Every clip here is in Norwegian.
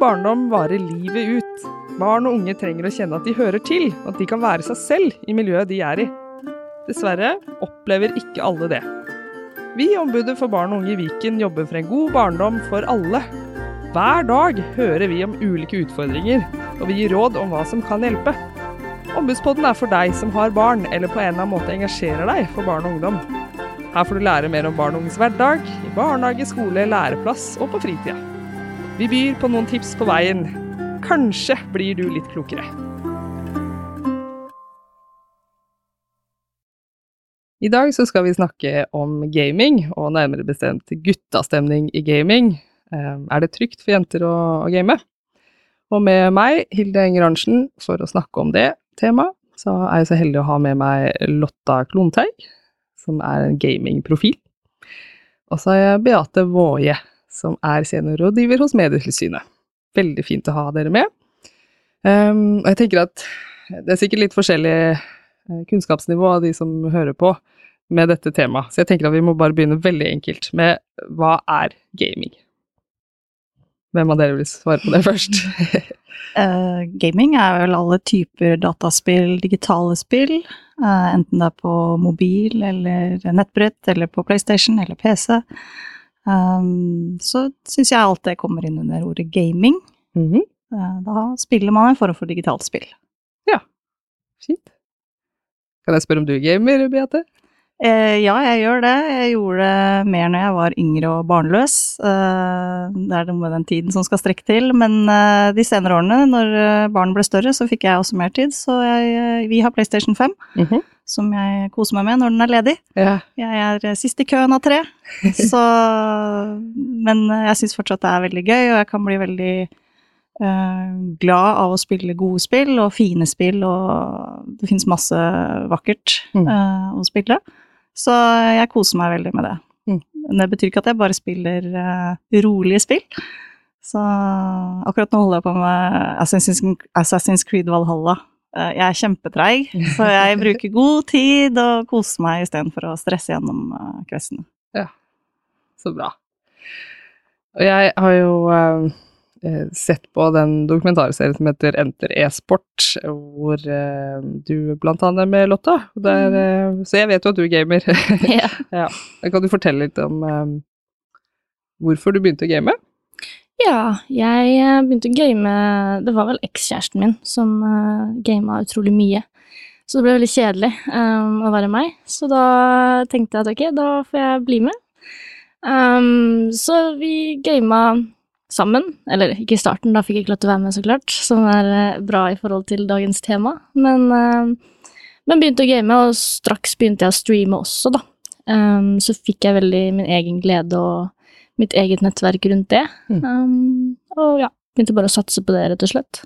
barndom varer livet ut. Barn og unge trenger å kjenne at de hører til, og at de kan være seg selv i miljøet de er i. Dessverre opplever ikke alle det. Vi i Ombudet for barn og unge i Viken jobber for en god barndom for alle. Hver dag hører vi om ulike utfordringer, og vi gir råd om hva som kan hjelpe. Ombudspodden er for deg som har barn, eller på en eller annen måte engasjerer deg for barn og ungdom. Her får du lære mer om barn og unges hverdag, i barnehage, skole, læreplass og på fritida. Vi byr på noen tips på veien. Kanskje blir du litt klokere. I dag så skal vi snakke om gaming, og nærmere bestemt guttastemning i gaming. Eh, Er det trygt for jenter å game? Og med meg, Hilde Enger Arntzen, for å snakke om det temaet, så er jeg så heldig å ha med meg Lotta Klonteig, som er en gamingprofil. Og så har jeg Beate Våje, som er seniorrådgiver hos Medietilsynet. Veldig fint å ha dere med. Um, jeg tenker at det er sikkert litt forskjellig eh, kunnskapsnivå av de som hører på med dette temaet, så jeg tenker at vi må bare begynne veldig enkelt med hva er gaming? Hvem av dere vil svare på det først? uh, gaming er vel alle typer dataspill, digitale spill. Uh, enten det er på mobil eller nettbrett eller på PlayStation eller PC. Um, så syns jeg alt det kommer inn under ordet gaming. Mm -hmm. uh, da spiller man en form for digitalt spill. Ja, Fint. Kan jeg spørre om du er gamer, Beate? Eh, ja, jeg gjør det. Jeg gjorde det mer når jeg var yngre og barnløs. Eh, det er noe med den tiden som skal strekke til. Men eh, de senere årene, når barn ble større, så fikk jeg også mer tid. Så jeg, vi har PlayStation 5, Mhm. som jeg koser meg med når den er ledig. Ja. Jeg er sist i køen av tre, så Men jeg syns fortsatt det er veldig gøy, og jeg kan bli veldig glad av å spille gode spill og fine spill, og det fins masse vakkert Mm. å spille. Så jeg koser meg veldig med det. Mm. Men det betyr ikke at jeg bare spiller uh, rolige spill. Så akkurat nå holder jeg på med Assassin's, Assassin's Creed Valhalla. Uh, jeg er kjempetreig, så jeg bruker god tid og koser meg istedenfor å stresse gjennom uh, questene. Så bra. Og jeg har jo eh, eh, sett på den dokumentarserien som heter Enter e-sport, hvor eh, du blant annet er med, Lotta. Der, eh, så jeg vet jo at du er gamer. Ja. ja. Kan du fortelle litt om eh, hvorfor du begynte å game? ja, jeg eh, begynte å game Det var vel ekskjæresten min som gama utrolig mye. Så det ble veldig kjedelig um, å være meg. Så da tenkte jeg at ok, da får jeg bli med. Um, så vi gama sammen. Eller ikke i starten, da fikk jeg ikke lov til å være med, så klart. Som er eh, bra i forhold til dagens tema. Men, eh, men begynte å game, og straks begynte jeg å streame også, da. Um, så fikk jeg veldig min egen glede og mitt eget nettverk rundt det. Mm. Um, og ja, begynte bare å satse på det, rett og slett.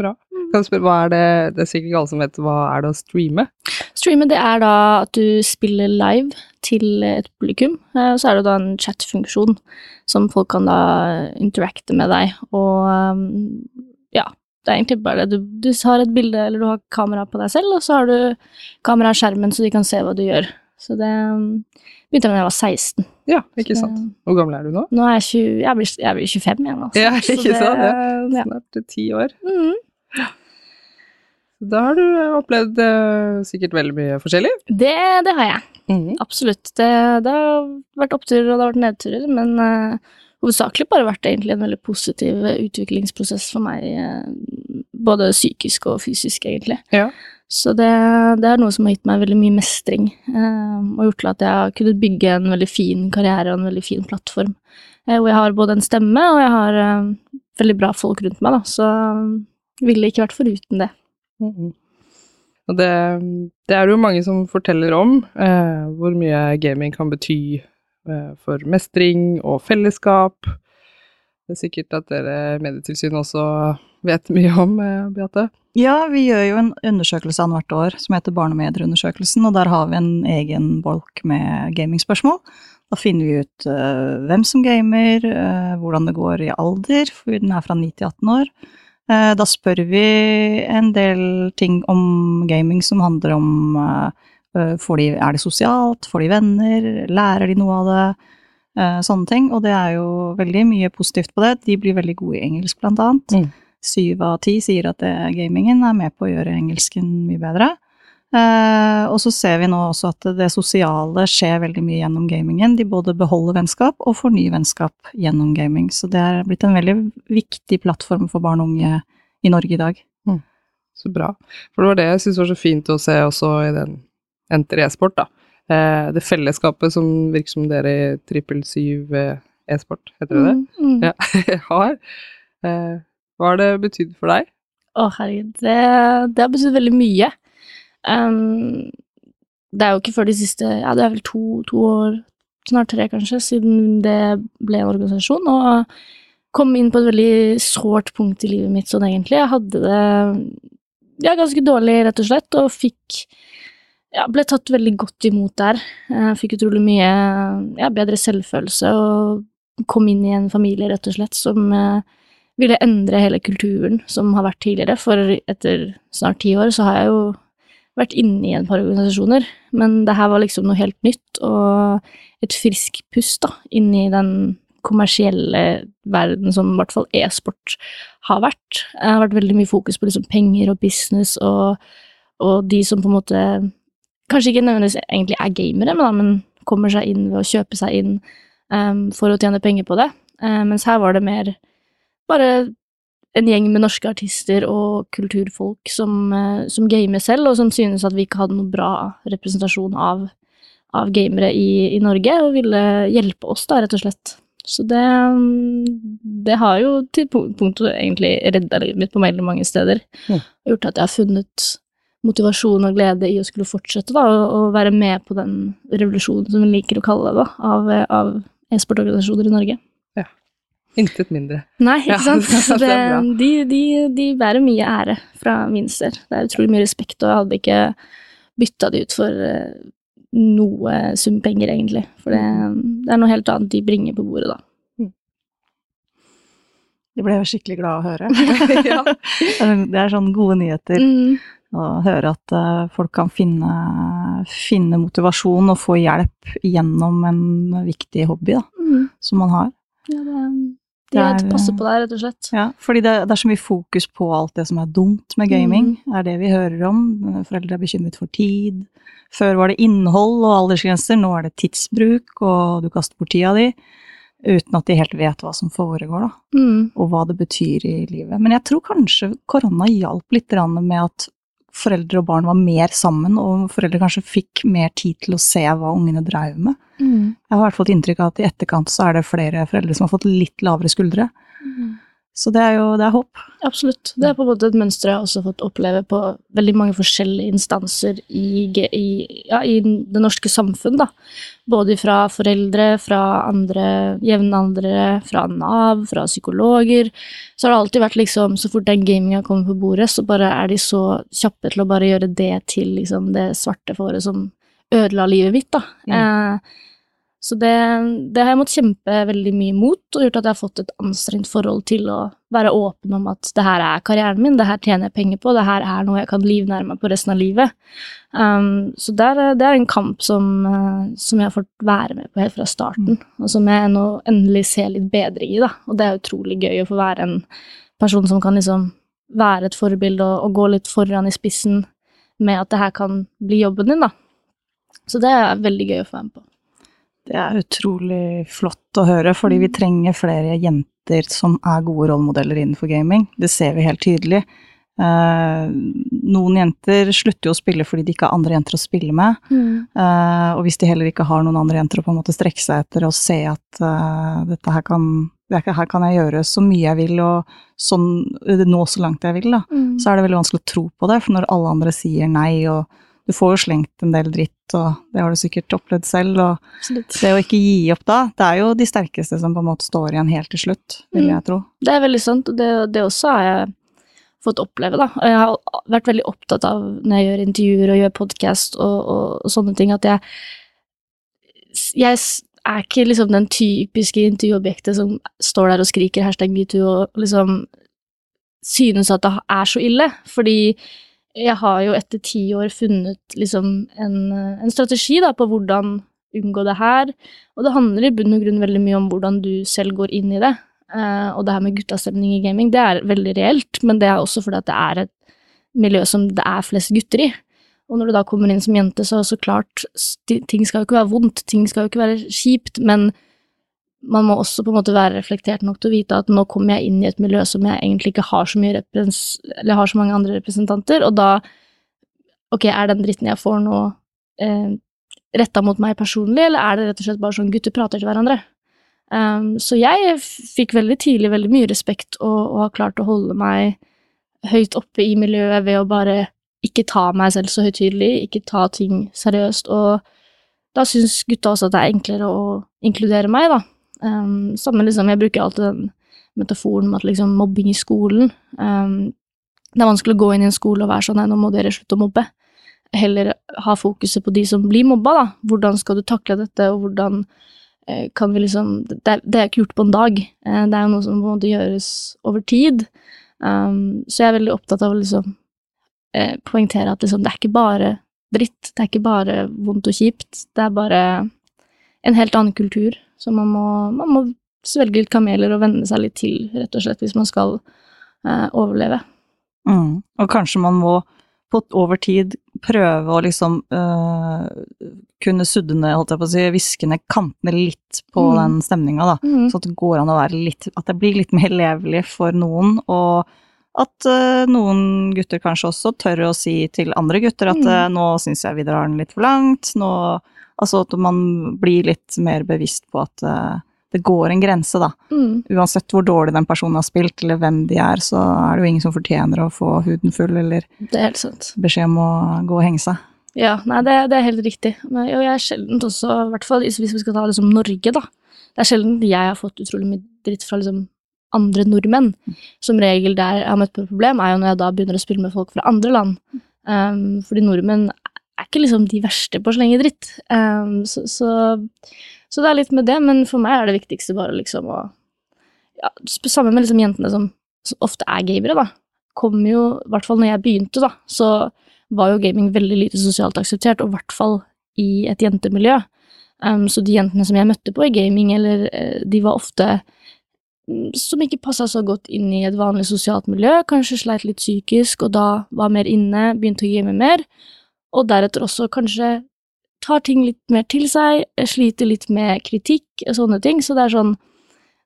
Bra. Kan du spørre, hva er det, det er sikkert ikke alle som vet, hva er det å streame? Streame det er da at du spiller live til et publikum. eh, Så er det da en chat-funksjon som folk kan da interacte med deg. Og um, ja, det er egentlig bare det. Du, du har et bilde, eller du har kamera på deg selv, og så har du kamera i skjermen så de kan se hva du gjør. Så det begynte da jeg var 16. Ja, ikke sant. Hvor gammel er du nå? Nå er jeg 20, jeg blir, jeg blir 25 igjen, altså. Ja, ikke det- sant, Ja. Snart ti år. Mm. Da har du eh, opplevd eh, sikkert veldig mye forskjellig. Det, det har jeg. Absolutt. Det, det har vært oppturer og det har vært nedturer, men uh, hovedsakelig bare vært egentlig en veldig positiv eh, utviklingsprosess for meg, eh, både psykisk og fysisk, egentlig. Ja. Så det, det er noe som har gitt meg veldig mye mestring, eh, og gjort til at jeg har kunnet bygge en veldig fin karriere og en veldig fin plattform. Eh, hvor jeg har både en stemme, og jeg har eh, veldig bra folk rundt meg, da, så ville ikke vært foruten det. Mhm. Og det, det er det jo mange som forteller om, eh, hvor mye gaming kan bety eh, for mestring og fellesskap. Det er sikkert at dere Medietilsynet også vet mye om, eh, Beate. Ja, vi gjør jo en undersøkelse annethvert år som heter Barnemedieundersøkelsen, og der har vi en egen bolk med gamingspørsmål. Da finner vi ut uh, hvem som gamer, uh, hvordan det går i alder, for den er fra 9 til 18 år. Eh, da spør vi en del ting om gaming som handler om eh, eh, de, Er det sosialt? Får de venner? Lærer de noe av det? sånne ting. Og det er jo veldig mye positivt på det. De blir veldig gode i engelsk, blant annet. Mm. Av ti sier at det, gamingen er med på å gjøre engelsken mye bedre. Eh, og så ser vi nå også at det sosiale skjer veldig mye gjennom gamingen. De både beholder vennskap og får nye vennskap gjennom gaming. Så det er blitt en veldig viktig plattform for barn og unge i Norge i dag. Så bra. For det var det jeg syntes var så fint å se også i den Enter e-sport, da. Eh, det fellesskapet som virker som dere i trippel syv eh, e-sport, heter det det? Mm, mm. Ja. har. Eh, hva har det betydd for deg? Å, herregud. Det, det har betydd veldig mye. Um, det er jo ikke før de siste Ja, det er vel to, to år, snart tre kanskje, siden det ble en organisasjon, og kom inn på et veldig sårt punkt i livet mitt sånn egentlig. Jeg hadde det ja, ganske dårlig, rett og slett, og fikk ja, ble tatt veldig godt imot der. Jeg fikk utrolig mye ja, bedre selvfølelse og kom inn i en familie, rett og slett, som eh, ville endre hele kulturen som har vært tidligere. For etter snart ti år så har jeg jo vært inne i en par organisasjoner, men det her var liksom noe helt nytt, og et frisk pust da, inn i den kommersielle verden som i hvert fall e-sport har vært. Det har vært veldig mye fokus på liksom penger og business og, og de som på en måte kanskje ikke nødvendigvis egentlig er gamere, men, da, men kommer seg inn ved å kjøpe seg inn um, for å tjene penger på det. Uh, mens her var det mer bare en gjeng med norske artister og kulturfolk som, uh, som gamer selv, og som synes at vi ikke hadde noe bra representasjon av, av gamere i, i, Norge, og ville hjelpe oss, da, rett og slett. Så det, det har jo til punktet egentlig redda livet mitt på veldig mange steder. Og gjort at jeg har funnet motivasjon og glede i å skulle fortsette da, og, være med på den revolusjonen som vi liker å kalle det, da, av, av e-sportorganisasjoner i Norge. Intet mindre. Nei, ikke sant. Ja, det det, de, de, de bærer mye ære fra min sted. Det er utrolig mye respekt, og jeg hadde ikke bytta de ut for eh, noe sum penger, egentlig. For det, det er noe helt annet de bringer på bordet, da. De ble jo skikkelig glad å høre. Ja. Det er sånn gode nyheter Mm. å høre at eh, folk kan finne, finne motivasjon og få hjelp gjennom en viktig hobby da, Mm. som man har. Ja, det, Det de er- passer passe på deg, rett og slett. Ja, fordi det, det er så mye fokus på alt det som er dumt med gaming, Mm. er det vi hører om. Foreldre er bekymret for tid. Før var det innhold og aldersgrenser, nå er det tidsbruk, og du kaster bort tida di. Uten at de helt vet hva som foregår, da, Mm. og hva det betyr i livet. Men jeg tror kanskje korona hjalp litt med at foreldre og barn var mer sammen, og foreldre kanskje fikk mer tid til å se hva ungene drev med. Mm. Jeg har i hvert fall fått inntrykk av at i etterkant så er det flere foreldre som har fått litt lavere skuldre. Mm. Så det er jo det er håp. Absolutt. Det er på en måte et mønster jeg har også fått oppleve på veldig mange forskjellige instanser i, i, ja, i det norske samfunn. Da. Både fra foreldre, fra andre jevnaldrende, fra Nav, fra psykologer. Så har det alltid vært liksom, så fort den gaminga kommer på bordet, så bare er de så kjappe til å bare gjøre det til liksom, det svarte fåret som ødela livet mitt. Da. Eh, så det, det har jeg måttet kjempe veldig mye mot, og gjort at jeg har fått et anstrengt forhold til å være åpen om at det her er karrieren min, det her tjener jeg penger på, det her er noe jeg kan livnære meg på resten av livet. Um, så det er, det er en kamp som, eh, som jeg har fått være med på helt fra starten, og som jeg nå endelig ser litt bedring i, da. Og det er utrolig gøy å få være en person som kan liksom være et forbilde og, og gå litt foran i spissen med at det her kan bli jobben din, da. Så det er veldig gøy å få være med på. Det er utrolig flott å høre, fordi vi trenger flere jenter som er gode rollemodeller innenfor gaming. Det ser vi helt tydelig. Eh, noen jenter slutter jo å spille fordi de ikke har andre jenter å spille med. Eh, og hvis de heller ikke har noen andre jenter å på en måte strekke seg etter og se at eh, dette her kan, her kan jeg gjøre så mye jeg vil, og sånn, nå så langt jeg vil, da, Mm. så er det veldig vanskelig å tro på det. For når alle andre sier nei, og du får jo slengt en del dritt, og det har du sikkert opplevd selv, og Absolutt. det å ikke gi opp da, det er jo de sterkeste som på en måte står igjen helt til slutt, vil Mm. jeg tro. Det er veldig sant, og det, det også har jeg fått oppleve, da. Og jeg har vært veldig opptatt av når jeg gjør intervjuer og gjør podkast og, og, og sånne ting, at jeg Jeg er ikke liksom den typiske intervjuobjektet som står der og skriker hashtag metoo og liksom synes at det er så ille, fordi jeg har jo etter ti år funnet liksom en, en strategi da på hvordan unngå det her. Og det handler i bunn og grunn veldig mye om hvordan du selv går inn i det. Uh, og det her med guttastemning i gaming, det er veldig reelt, men det er også fordi at det er et miljø som det er flest gutter i. Og når du da kommer inn som jente, så så klart Ting skal jo ikke være vondt, ting skal jo ikke være kjipt, men man må også på en måte være reflektert nok til å vite at nå kommer jeg inn i et miljø som jeg egentlig ikke har så har så mange andre representanter, og da Ok, er den dritten jeg får nå, eh, retta mot meg personlig, eller er det rett og slett bare sånn gutter prater til hverandre? Um, så jeg fikk veldig tidlig veldig mye respekt og, og har klart å holde meg høyt oppe i miljøet ved å bare ikke ta meg selv så høytidelig, ikke ta ting seriøst, og da syns gutta også at det er enklere å inkludere meg, da. Um, samme liksom, jeg bruker alltid den metaforen med at liksom mobbing i skolen um, Det er vanskelig å gå inn i en skole og være sånn nei, nå må dere slutte å mobbe. Heller ha fokuset på de som blir mobba, da. Hvordan skal du takle dette, og hvordan eh, kan vi liksom det det er, ikke gjort på en dag. Eh, det er jo noe som på en måte gjøres over tid. Um, så jeg er veldig opptatt av å liksom eh, poengtere at liksom, det er ikke bare dritt, det er ikke bare vondt og kjipt. Det er bare en helt annen kultur så man må, man må svelge litt kameler og venne seg litt til, rett og slett, hvis man skal eh, overleve. Mm. Og kanskje man må på over tid prøve å liksom øh, kunne sudde ned, holdt jeg på å si, viske ned kantene litt på mm. den stemninga, da. Mm. Så at det går an å være litt At det blir litt mer levelig for noen, og at øh, noen gutter kanskje også tør å si til andre gutter at. Øh, nå syns jeg vi drar den litt for langt, nå Altså at man blir litt mer bevisst på at uh, det går en grense, da. Mm. Uansett hvor dårlig den personen har spilt, eller hvem de er, så er det jo ingen som fortjener å få huden full, eller beskjed om å gå og henge seg. Ja, nei, det, det er helt riktig. Men jeg er sjelden også, i hvert fall hvis vi skal ta liksom Norge, da. Det er sjelden jeg har fått utrolig mye dritt fra liksom andre nordmenn. Mm. Som regel der jeg har møtt på et problem, er jo når jeg da begynner å spille med folk fra andre land. Um, fordi nordmenn er ikke liksom de verste på å slenge dritt. Um, så, så, så, det er litt med det, men for meg er det viktigste bare liksom å ja, Sammen med liksom jentene som, som ofte er gamere, da. Kom jo, i hvert fall når jeg begynte, da, så var jo gaming veldig lite sosialt akseptert, og i hvert fall i et jentemiljø. Um, så de jentene som jeg møtte på i gaming, eller uh, de var ofte mm, som ikke passa så godt inn i et vanlig sosialt miljø, kanskje sleit litt psykisk, og da var mer inne, begynte å game mer og deretter også kanskje tar ting litt mer til seg, sliter litt med kritikk og sånne ting. Så det er sånn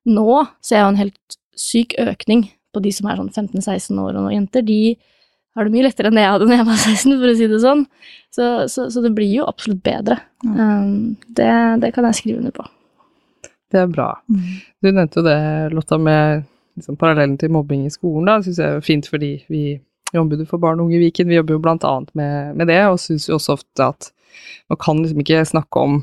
Nå ser jeg jo en helt syk økning på de som er sånn 15-16 år og noen jenter. De har det mye lettere enn det jeg hadde når jeg var 16, for å si det sånn. Så, så, så det blir jo absolutt bedre. Ja. Um, det, det, kan jeg skrive under på. Det er bra. Mm. Du nevnte jo det, Lotta, med liksom, parallellen til mobbing i skolen. da, Syns jeg er fint fordi vi i Ombudet for barn og unge i Viken. Vi jobber jo blant annet med, med det, og syns jo også ofte at man kan liksom ikke snakke om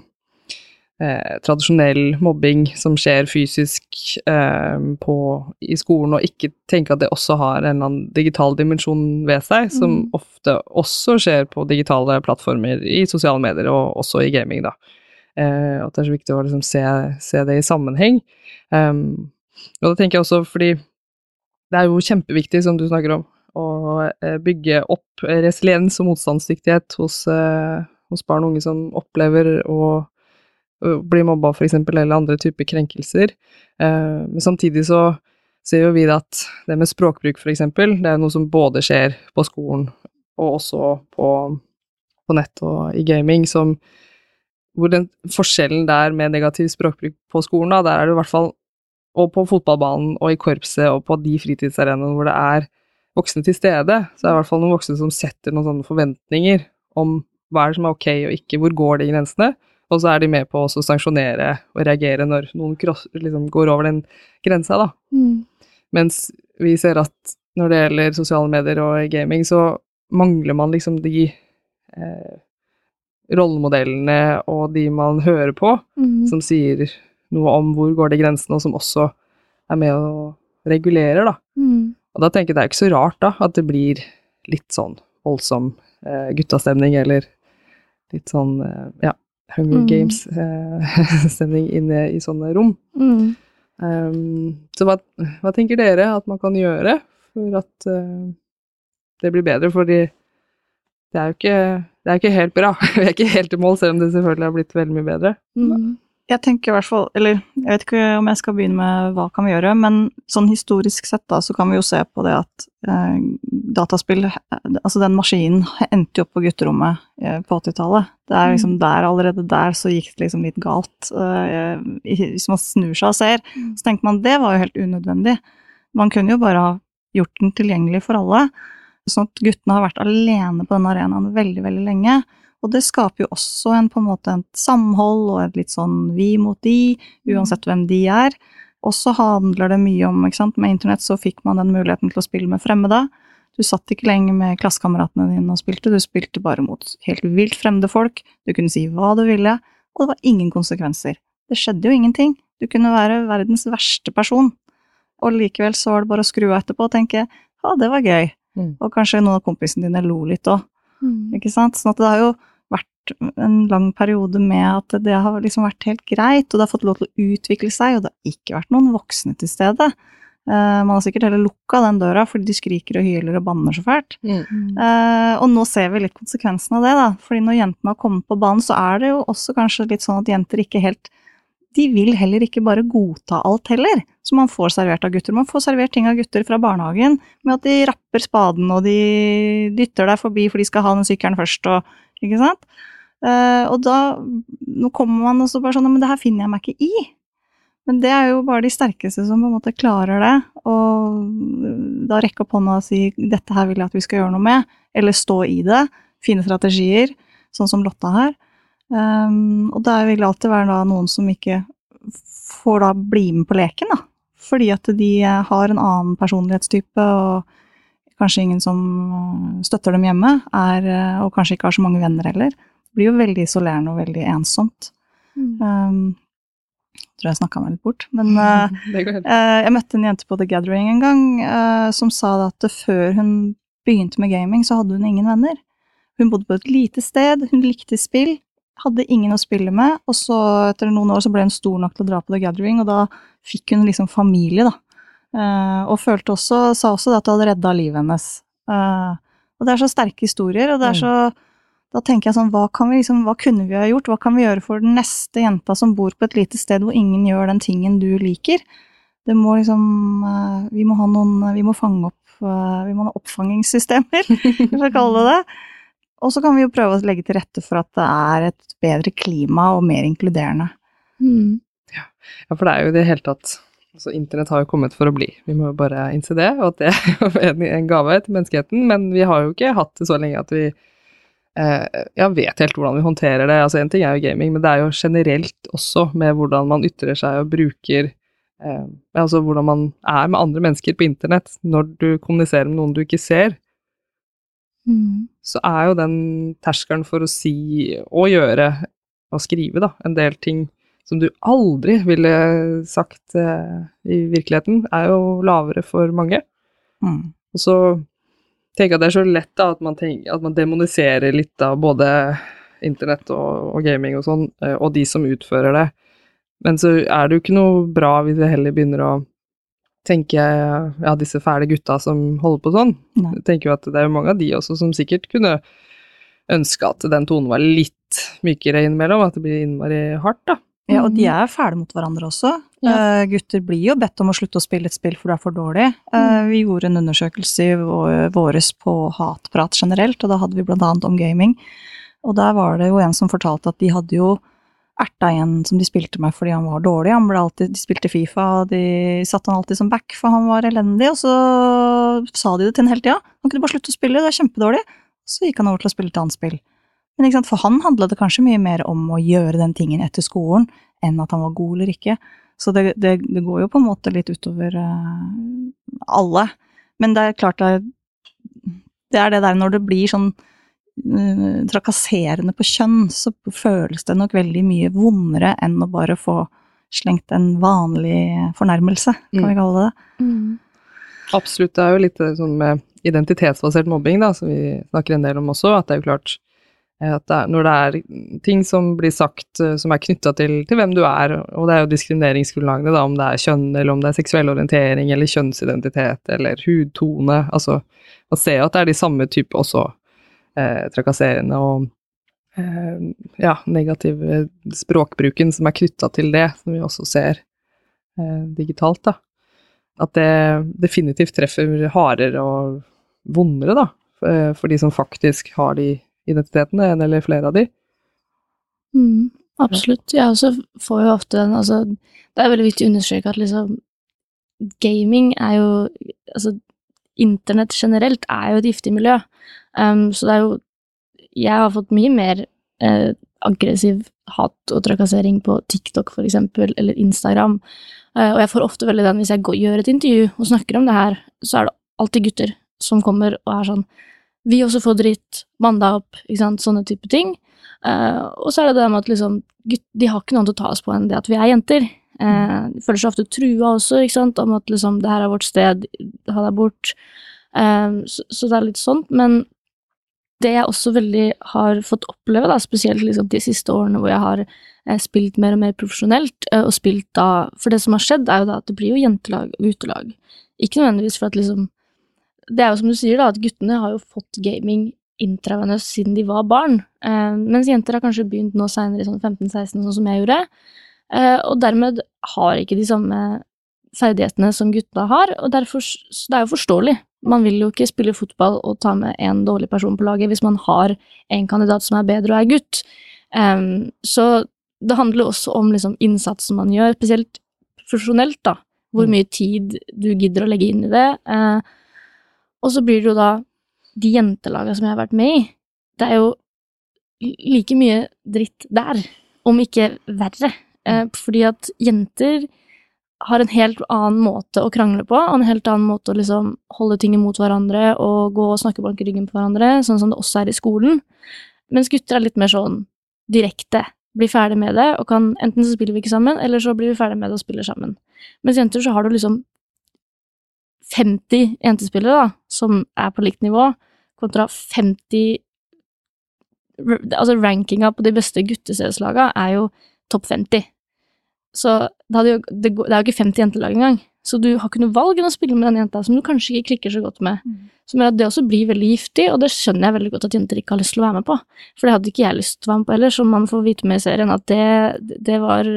eh, tradisjonell mobbing som skjer fysisk eh, på, i skolen, og ikke tenke at det også har en eller annen digital dimensjon ved seg, som mm. ofte også skjer på digitale plattformer i sosiale medier, og også i gaming, da. Eh, at det er så viktig å liksom se, se, det i sammenheng. Um, og da tenker jeg også fordi det er jo kjempeviktig, som du snakker om, å eh, bygge opp resiliens og motstandsdyktighet hos, eh, hos, barn og unge som opplever å, bli mobba, f.eks., eller andre typer krenkelser. Eh, men samtidig så ser jo vi at det med språkbruk, f.eks., det er noe som både skjer på skolen og også på, på nett og i gaming, som hvor den forskjellen der med negativ språkbruk på skolen, da, der er det i hvert fall Og på fotballbanen og i korpset og på de fritidsarenaene hvor det er voksne til stede, så er det i hvert fall noen voksne som setter noen sånne forventninger om hva er det som er ok og ikke, hvor går de grensene, og så er de med på å sanksjonere og reagere når noen cross, liksom, går over den grensa, da. Mm. Mens vi ser at når det gjelder sosiale medier og gaming, så mangler man liksom de eh, rollemodellene og de man hører på, mm. som sier noe om hvor går de grensene, og som også er med og regulerer, da. Mm. Og da tenker jeg det er ikke så rart, da, at det blir litt sånn voldsom eh, guttastemning, eller litt sånn, eh, ja, Hunger mm. Games-stemning eh, inne i sånne rom. Mm. Um, så hva, hva, tenker dere at man kan gjøre for at uh, det blir bedre? Fordi det er jo ikke det er ikke helt bra. Vi er ikke helt i mål, selv om det selvfølgelig har blitt veldig mye bedre. Mm. Jeg tenker i hvert fall, eller jeg vet ikke om jeg skal begynne med hva kan vi gjøre, men sånn historisk sett da, så kan vi jo se på det at eh, dataspill, altså den maskinen endte jo opp på gutterommet eh, på 80-tallet. Det er liksom der, allerede der så gikk det liksom litt galt. Eh, hvis man snur seg og ser, så tenker man det var jo helt unødvendig. Man kunne jo bare ha gjort den tilgjengelig for alle, sånn at guttene har vært alene på den arenaen veldig, veldig lenge. Og det skaper jo også en, på en måte et samhold og et litt sånn vi mot de, uansett hvem de er. Og så handler det mye om, ikke sant, med internett så fikk man den muligheten til å spille med fremmede. Du satt ikke lenger med klassekameratene dine og spilte, du spilte bare mot helt vilt fremmede folk. Du kunne si hva du ville, og det var ingen konsekvenser. Det skjedde jo ingenting. Du kunne være verdens verste person. Og likevel så var det bare å skru av etterpå og tenke ja, det var gøy. Mm. Og kanskje noen av kompisene dine lo litt òg. Mm. Ikke sant? Sånn at det har jo en lang periode med at det har liksom vært helt greit, og det har fått lov til å utvikle seg, og det har ikke vært noen voksne til stede. Uh, man har sikkert heller lukka den døra fordi de skriker og hyler og banner så fælt. Mm. Uh, og nå ser vi litt konsekvensen av det, da. Fordi når jentene har kommet på banen, så er det jo også kanskje litt sånn at jenter ikke helt De vil heller ikke bare godta alt heller, som man får servert av gutter. Man får servert ting av gutter fra barnehagen med at de rapper spaden, og de dytter deg forbi for de skal ha den sykkelen først, og Ikke sant? Eh, og da Nå kommer man og så bare sånn Men det her finner jeg meg ikke i. Men det er jo bare de sterkeste som på en måte klarer det, og da rekke opp hånda og si 'dette her vil jeg at vi skal gjøre noe med', eller stå i det, Fine strategier, sånn som Lotta her. Um, og der vil alltid være da noen som ikke får da bli med på leken, da. Fordi at de har en annen personlighetstype, og kanskje ingen som uh, støtter dem hjemme, er, og kanskje ikke har så mange venner heller. Blir jo veldig isolerende og veldig ensomt. Mm. Um, tror jeg snakka meg litt bort, men uh, Eh, jeg møtte en jente på The Gathering en gang uh, som sa at før hun begynte med gaming, så hadde hun ingen venner. Hun bodde på et lite sted, hun likte spill, hadde ingen å spille med, og så etter noen år så ble hun stor nok til å dra på The Gathering, og da fikk hun liksom familie, da. Og følte også, sa også at det hadde redda livet hennes. Og det er så sterke historier, og det er Mm. Da tenker jeg sånn, hva, kan vi liksom, hva kunne vi ha gjort? Hva kan vi gjøre for den neste jenta som bor på et lite sted hvor ingen gjør den tingen du liker? Det må liksom eh, Vi må ha noen Vi må fange opp eh, Vi må ha oppfangingssystemer, for å kalle det det. Og så kan vi jo prøve å legge til rette for at det er et bedre klima og mer inkluderende. Mm. Ja, for det er jo i det hele tatt altså Internett har jo kommet for å bli. Vi må jo bare innse det, og at det er en, en gave til menneskeheten. Men vi har jo ikke hatt det så lenge at vi eh, ja, vet helt hvordan vi håndterer det. Altså En ting er jo gaming, men det er jo generelt også med hvordan man ytrer seg og bruker eh, Altså hvordan man er med andre mennesker på internett når du kommuniserer med noen du ikke ser. Mm. så er jo den terskelen for å si og gjøre og skrive, da, en del ting som du aldri ville sagt eh, i virkeligheten, er jo lavere for mange. Mm. Og så tenker at det er så lett da, at man, tenker, at man demoniserer litt av både internett og, og gaming og sånn, eh, og de som utfører det. Men så er det jo ikke noe bra hvis vi heller begynner å tenke ja, disse fæle gutta som holder på sånn. Nei. Jeg tenker jo at det er jo mange av de også som sikkert kunne ønske at den tonen var litt mykere innimellom, at det blir innmari hardt, da. Ja, og de er fæle mot hverandre også. Ja. Uh, gutter blir jo bedt om å slutte å spille et spill for du er for dårlig. Uh, vi gjorde en undersøkelse i våres på hatprat generelt, og da hadde vi blant annet om gaming. Og der var det jo en som fortalte at de hadde jo erta en som de spilte med fordi han var dårlig. Han ble alltid, de spilte Fifa, og de satte han alltid som back for han var elendig, og så sa de det til en hele tida. Han kunne bare slutte å spille, det er kjempedårlig. Så gikk han over til å spille et annet spill. Men for han handla det kanskje mye mer om å gjøre den tingen etter skolen, enn at han var god eller ikke. Så det, det, det går jo på en måte litt utover uh, alle. Men det er klart det er, det er det der når det blir sånn uh, trakasserende på kjønn, så føles det nok veldig mye vondere enn å bare få slengt en vanlig fornærmelse, kan Mm. vi kalle det. Mm. Absolutt. Det er jo litt eh, sånn med identitetsbasert mobbing, da, som vi snakker en del om også, at det er jo klart det er, når det er ting som blir sagt eh, som er knytta til, til hvem du er, og det er jo diskrimineringsgrunnlagene, da, om det er kjønn, eller om det er seksuell orientering, eller kjønnsidentitet, eller hudtone, altså man ser jo at det er de samme type også eh, trakasserende og eh, ja, negative språkbruken som er knytta til det, som vi også ser eh, digitalt, da. At det definitivt treffer hardere og vondere, da, for de som faktisk har de identitetene, en eller flere av de. Mm, absolutt. Jeg også får jo ofte den altså, Det er veldig viktig å understreke at liksom Gaming er jo Altså, internett generelt er jo et giftig miljø. Um, så det er jo Jeg har fått mye mer eh, aggressiv hat og trakassering på TikTok, for eksempel, eller Instagram. Uh, og jeg får ofte veldig den hvis jeg går, gjør et intervju og snakker om det her, så er det alltid gutter som kommer og er sånn Vi også får dritt, mann deg opp, ikke sant, sånne type ting. Uh, og så er det det med at liksom, gutt, de har ikke noen til å ta oss på enn det at vi er jenter. Uh, de føler seg ofte trua også, ikke sant, om at liksom, det her er vårt sted, ha deg bort. Uh, så, så, det er litt sånt, men det jeg også veldig har fått oppleve, da, spesielt liksom, de siste årene hvor jeg har spilt mer og mer profesjonelt, og spilt da For det som har skjedd, er jo da at det blir jo jentelag og gutelag. Ikke nødvendigvis for at liksom Det er jo som du sier, da, at guttene har jo fått gaming intravenøst siden de var barn, eh, mens jenter har kanskje begynt nå seinere, i sånn 15-16, sånn som jeg gjorde, eh, og dermed har ikke de samme ferdighetene som gutta har, og derfor, det er jo forståelig. Man vil jo ikke spille fotball og ta med en dårlig person på laget hvis man har en kandidat som er bedre og er gutt. Um, så det handler også om liksom, innsatsen man gjør, spesielt profesjonelt, da. Hvor mye tid du gidder å legge inn i det. Uh, og så blir det jo da de jentelagene som jeg har vært med i, det er jo like mye dritt der, om ikke verre. Eh, fordi at jenter har en helt annen måte å krangle på, og en helt annen måte å liksom holde ting imot hverandre og gå og snakke bak ryggen på hverandre, sånn som det også er i skolen. Mens gutter er litt mer sånn direkte. Blir ferdig med det, og kan enten så spiller vi ikke sammen, eller så blir vi ferdig med det og spiller sammen. Mens jenter så har du liksom 50 jentespillere, da, som er på likt nivå, kontra 50 Altså, rankinga på de beste gutteserieslagene er jo topp 50. Så det, jo, det, det, er jo ikke 50 jentelag engang. Så du har ikke noe valg enn å spille med den jenta som du kanskje ikke klikker så godt med. Mm. Som gjør at det også blir veldig giftig, og det skjønner jeg veldig godt at jenter ikke har lyst til å være med på. For det hadde ikke jeg lyst til å være med på heller, som man får vite med i serien, at det, det var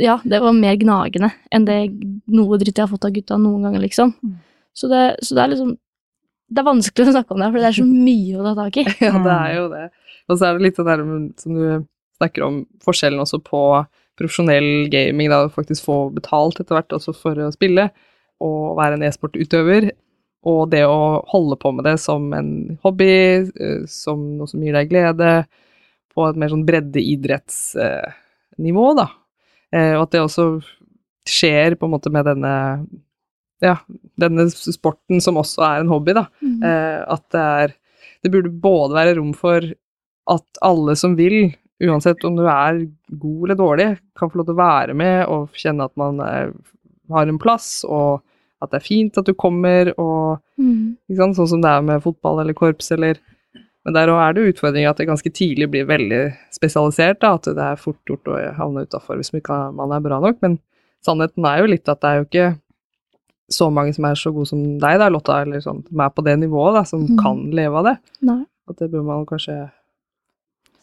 ja, det var mer gnagende enn det noe dritt jeg har fått av gutta noen ganger, liksom. Mm. Så, det, så, det, er liksom Det er vanskelig å snakke om det, for det er så mye å ta tak i. ja, det er jo det. Og så er det litt det der som du snakker om, forskjellen også på profesjonell gaming, da faktisk få betalt etter hvert også for å spille, og være en e-sportutøver, og det å holde på med det som en hobby, eh, som noe som gir deg glede, på et mer sånn breddeidrettsnivå, da. Eh, og at det også skjer på en måte med denne ja, denne sporten som også er en hobby, da. Mm. Eh, at det er Det burde både være rom for at alle som vil, uansett om du er god eller dårlig, kan få lov til å være med og kjenne at man er, har en plass, og at det er fint at du kommer, og mm. Sånn som det er med fotball eller korps eller men der òg er det utfordringer at det ganske tidlig blir veldig spesialisert. Da, at det er fort gjort å havne utafor hvis man er bra nok. Men sannheten er jo litt at det er jo ikke så mange som er så gode som deg, da, Lotta, eller sånn, som er på det nivået, da, som mm. kan leve av det. Nei. At det bør man kanskje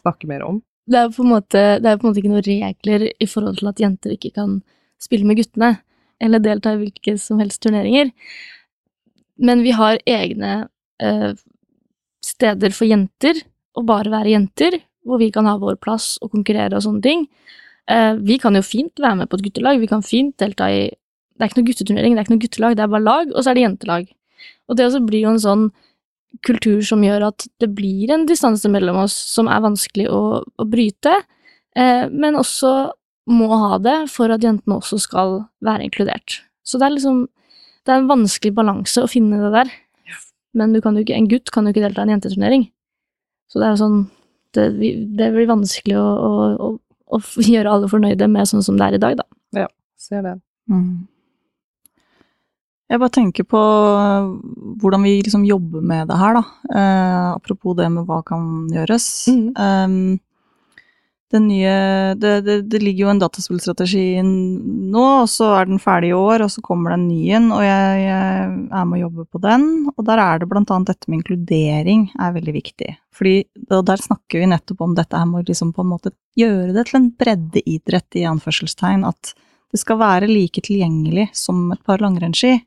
snakke mer om. Det er, på en måte, det er på en måte ikke noen regler i forhold til at jenter ikke kan spille med guttene, eller delta i hvilke som helst turneringer. Men vi har egne eh, steder for jenter, å bare være jenter, hvor vi kan ha vår plass og konkurrere og sånne ting. Eh, vi kan jo fint være med på et guttelag, vi kan fint delta i Det er ikke noe gutteturnering, det er ikke noe guttelag, det er bare lag, og så er det jentelag. Og det også blir jo en sånn kultur som gjør at det blir en distanse mellom oss som er vanskelig å, å bryte, eh, men også må ha det for at jentene også skal være inkludert. Så det er liksom Det er en vanskelig balanse å finne det der. Men ikke, en gutt kan jo ikke delta i en jenteturnering. Så det er jo sånn Det, det blir vanskelig å, å, å, å, gjøre alle fornøyde med sånn som det er i dag, da. Ja, ser det. Mm. Jeg bare tenker på hvordan vi liksom jobber med det her, da. Eh, apropos det med hva kan gjøres. Mm. Um, nye det, det, det ligger jo en dataspillstrategi nå, og så er den ferdig i år, og så kommer det en og jeg, jeg er med å jobbe på den. Og der er det blant annet dette med inkludering er veldig viktig. Fordi og der snakker vi nettopp om dette her med å liksom på en måte gjøre det til en breddeidrett i anførselstegn. At det skal være like tilgjengelig som et par langrennsski.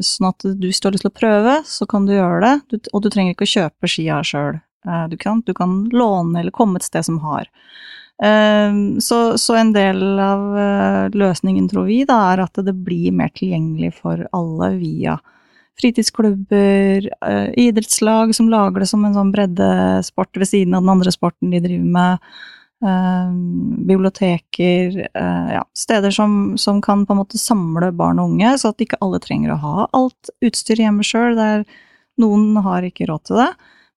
Sånn at du, hvis du har lyst til å prøve, så kan du gjøre det, og du trenger ikke å kjøpe skia sjøl. Eh, du kan, du kan låne eller komme et sted som har. Eh, så, så, en del av eh, løsningen, tror vi, da, er at det blir mer tilgjengelig for alle via fritidsklubber, idrettslag som lager det som en sånn breddesport ved siden av den andre sporten de driver med. biblioteker, ja, steder som, som, kan på en måte samle barn og unge, så at ikke alle trenger å ha alt utstyr hjemme sjøl. Noen har ikke råd til det.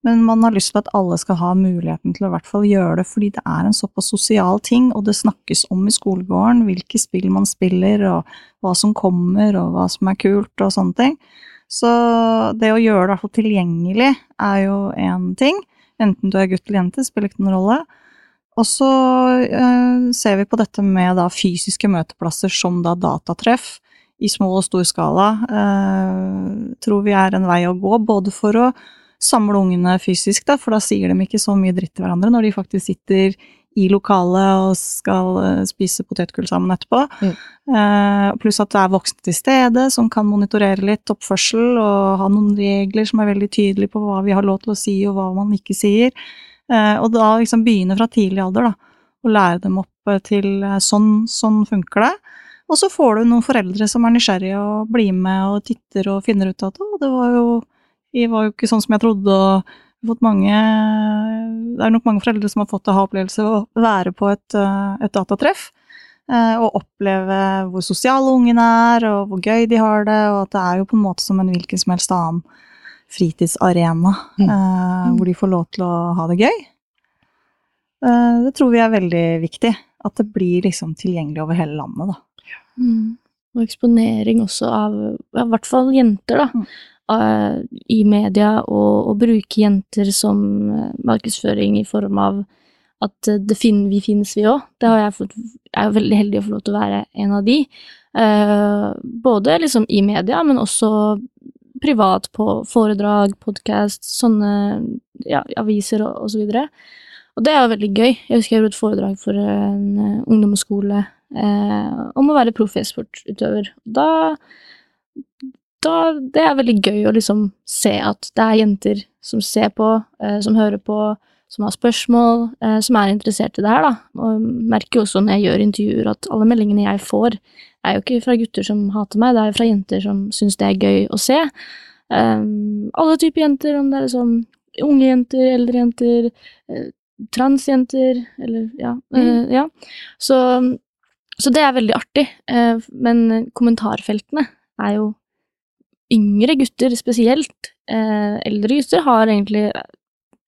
Men man har lyst til at alle skal ha muligheten til å i hvert fall gjøre det, fordi det er en såpass sosial ting, og det snakkes om i skolegården hvilke spill man spiller, og hva som kommer, og hva som er kult, og sånne ting. Så det å gjøre det i hvert fall tilgjengelig er jo én ting. Enten du er gutt eller jente, spiller ikke noen rolle. Og så eh, ser vi på dette med da fysiske møteplasser som da datatreff i små og stor skala. Eh, tror vi er en vei å gå, både for å samle ungene fysisk, da, for da sier de ikke så mye dritt til hverandre når de faktisk sitter i lokalet og skal uh, spise potetgull sammen etterpå. Mm. Eh, pluss at det er voksne til stede som kan monitorere litt oppførsel og ha noen regler som er veldig tydelige på hva vi har lov til å si og hva man ikke sier. Eh, og da liksom begynne fra tidlig alder, da, og lære dem opp til sånn, sånn funker det. Og så får du noen foreldre som er nysgjerrige og blir med og titter og finner ut at å, det var jo vi var jo ikke sånn som jeg trodde, og fått mange Det er nok mange foreldre som har fått aha-opplevelse å være på et, eh, et datatreff. Eh, og oppleve hvor sosiale ungene er, og hvor gøy de har det, og at det er jo på en måte som en hvilken som helst annen fritidsarena, mm. eh, hvor de får lov til å ha det gøy. Eh, det tror vi er veldig viktig. At det blir liksom tilgjengelig over hele landet, da. Mm. Og eksponering også av i hvert fall jenter, da. Mm. Uh, i media og, og, bruke jenter som uh, markedsføring i form av at uh, fin vi finnes, vi òg. Det har jeg fått Jeg er veldig heldig å få lov til å være en av de. både liksom i media, men også privat på foredrag, podkast, sånne ja, aviser og, og, så videre. Og det er jo veldig gøy. Jeg husker jeg gjorde et foredrag for en ungdomsskole om å være proff e-sportutøver. Da da Det er veldig gøy å liksom se at det er jenter som ser på, eh, som hører på, som har spørsmål, eh, som er interessert i det her, da. Og merker jo også når jeg gjør intervjuer at alle meldingene jeg får, er jo ikke fra gutter som hater meg, det er jo fra jenter som syns det er gøy å se. Um, alle typer jenter, om det er liksom unge jenter, eldre jenter, eh, transjenter, eller ja. Mm. Uh, ja. Så, så, det er veldig artig. Uh, men kommentarfeltene er jo yngre gutter spesielt, eh, eldre gutter, har egentlig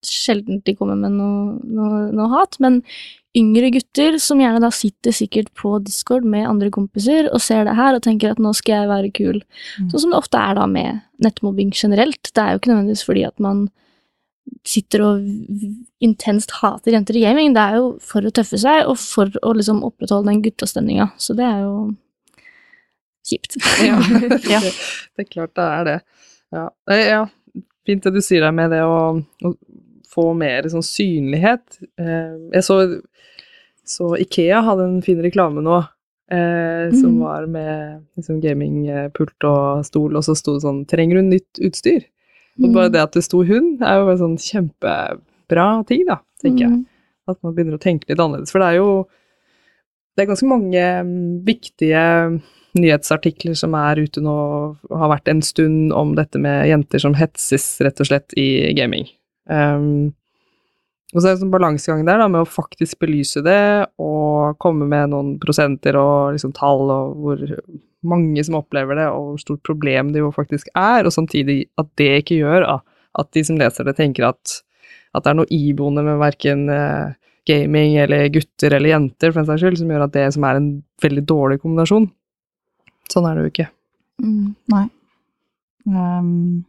sjelden de kommer med noe, noe, noe, hat, men yngre gutter som gjerne da sitter sikkert på Discord med andre kompiser og ser det her og tenker at nå skal jeg være kul. Mm. Sånn som det ofte er da med nettmobbing generelt. Det er jo ikke nødvendigvis fordi at man sitter og intenst hater jenter i gaming, det er jo for å tøffe seg og for å liksom opprettholde den guttastemninga. Så det er jo kjipt. ja, ja. Det, er klart det er det. Ja. ja. Fint det du sier der med det å, å få mer sånn synlighet. Eh, jeg så, så, Ikea hadde en fin reklame nå. Eh, mm. Som var med liksom, gamingpult og stol, og så sto det sånn 'Trenger du nytt utstyr?' Og bare mm. det at det sto hund, er jo en sånn kjempebra ting, da, tenker jeg. Mm. At man begynner å tenke litt annerledes. For det er jo det er ganske mange mm, viktige nyhetsartikler som er ute nå har vært en stund om dette med jenter som hetses, rett og slett, i gaming. Um, og så er det en sånn balansegang der da, med å faktisk belyse det og komme med noen prosenter og liksom tall og hvor mange som opplever det, og hvor stort problem det jo faktisk er, og samtidig at det ikke gjør at de som leser det, tenker at, at det er noe iboende med verken uh, gaming eller gutter eller jenter, for den saks skyld, som gjør at det som er en veldig dårlig kombinasjon. Sånn er det jo ikke. Mm, nei. Um,